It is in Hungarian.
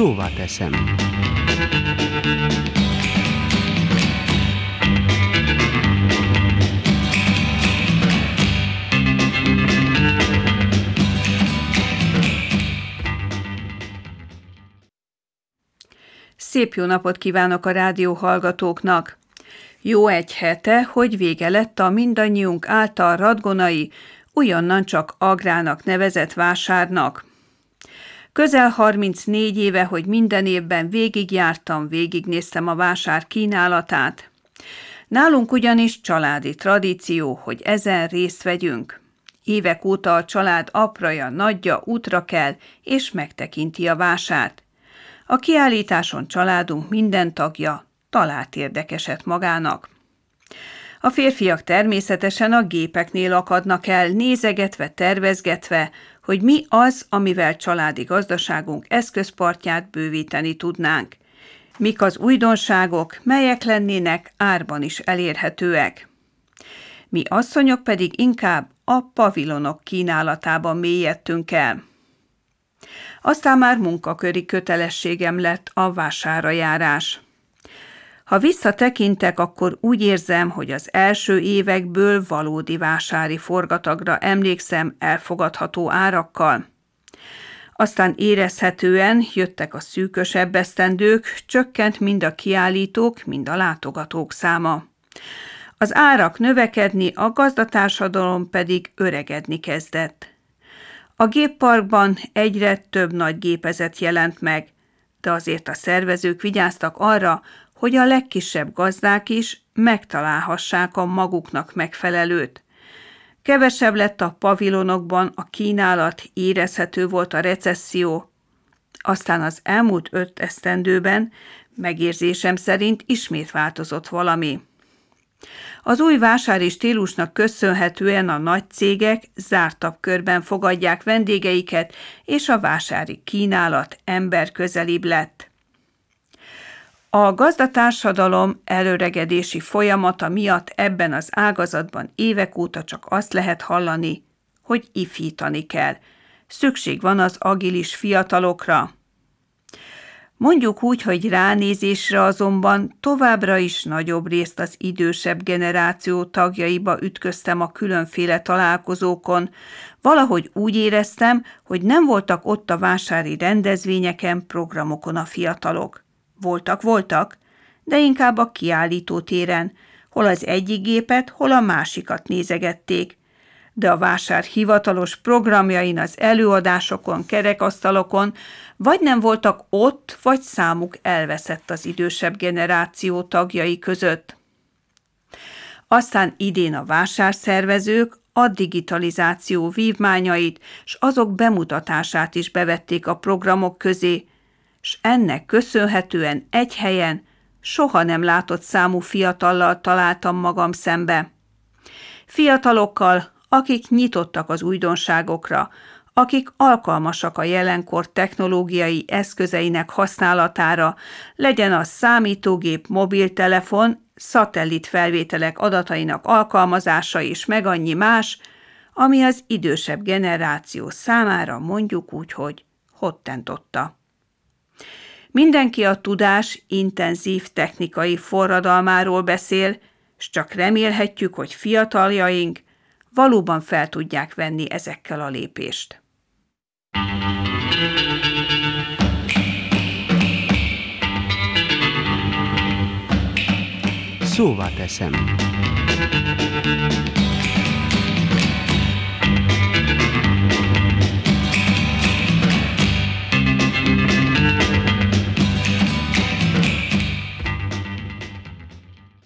Szóvá teszem. Szép jó napot kívánok a rádió hallgatóknak! Jó egy hete, hogy vége lett a mindannyiunk által radgonai, újonnan csak agrának nevezett vásárnak. Közel 34 éve, hogy minden évben végigjártam, végignéztem a vásár kínálatát. Nálunk ugyanis családi tradíció, hogy ezen részt vegyünk. Évek óta a család apraja, nagyja útra kell, és megtekinti a vásárt. A kiállításon családunk minden tagja talált érdekeset magának. A férfiak természetesen a gépeknél akadnak el, nézegetve, tervezgetve, hogy mi az, amivel családi gazdaságunk eszközpartját bővíteni tudnánk. Mik az újdonságok, melyek lennének árban is elérhetőek. Mi asszonyok pedig inkább a pavilonok kínálatában mélyedtünk el. Aztán már munkaköri kötelességem lett a vására járás. Ha visszatekintek, akkor úgy érzem, hogy az első évekből valódi vásári forgatagra emlékszem elfogadható árakkal. Aztán érezhetően jöttek a szűkösebb esztendők, csökkent mind a kiállítók, mind a látogatók száma. Az árak növekedni, a gazdatársadalom pedig öregedni kezdett. A gépparkban egyre több nagy gépezet jelent meg, de azért a szervezők vigyáztak arra, hogy a legkisebb gazdák is megtalálhassák a maguknak megfelelőt. Kevesebb lett a pavilonokban, a kínálat, érezhető volt a recesszió. Aztán az elmúlt öt esztendőben megérzésem szerint ismét változott valami. Az új vásári stílusnak köszönhetően a nagy cégek zártabb körben fogadják vendégeiket, és a vásári kínálat emberközelibb lett. A gazdatársadalom előregedési folyamata miatt ebben az ágazatban évek óta csak azt lehet hallani, hogy ifítani kell. Szükség van az agilis fiatalokra, Mondjuk úgy, hogy ránézésre azonban továbbra is nagyobb részt az idősebb generáció tagjaiba ütköztem a különféle találkozókon. Valahogy úgy éreztem, hogy nem voltak ott a vásári rendezvényeken, programokon a fiatalok. Voltak, voltak, de inkább a kiállító téren, hol az egyik gépet, hol a másikat nézegették, de a vásár hivatalos programjain, az előadásokon, kerekasztalokon vagy nem voltak ott, vagy számuk elveszett az idősebb generáció tagjai között. Aztán idén a vásárszervezők a digitalizáció vívmányait s azok bemutatását is bevették a programok közé, s ennek köszönhetően egy helyen soha nem látott számú fiatallal találtam magam szembe. Fiatalokkal, akik nyitottak az újdonságokra, akik alkalmasak a jelenkor technológiai eszközeinek használatára, legyen az számítógép, mobiltelefon, szatellit felvételek adatainak alkalmazása és meg annyi más, ami az idősebb generáció számára mondjuk úgy, hogy hottentotta. Mindenki a tudás intenzív technikai forradalmáról beszél, s csak remélhetjük, hogy fiataljaink valóban fel tudják venni ezekkel a lépést. Szóvá teszem.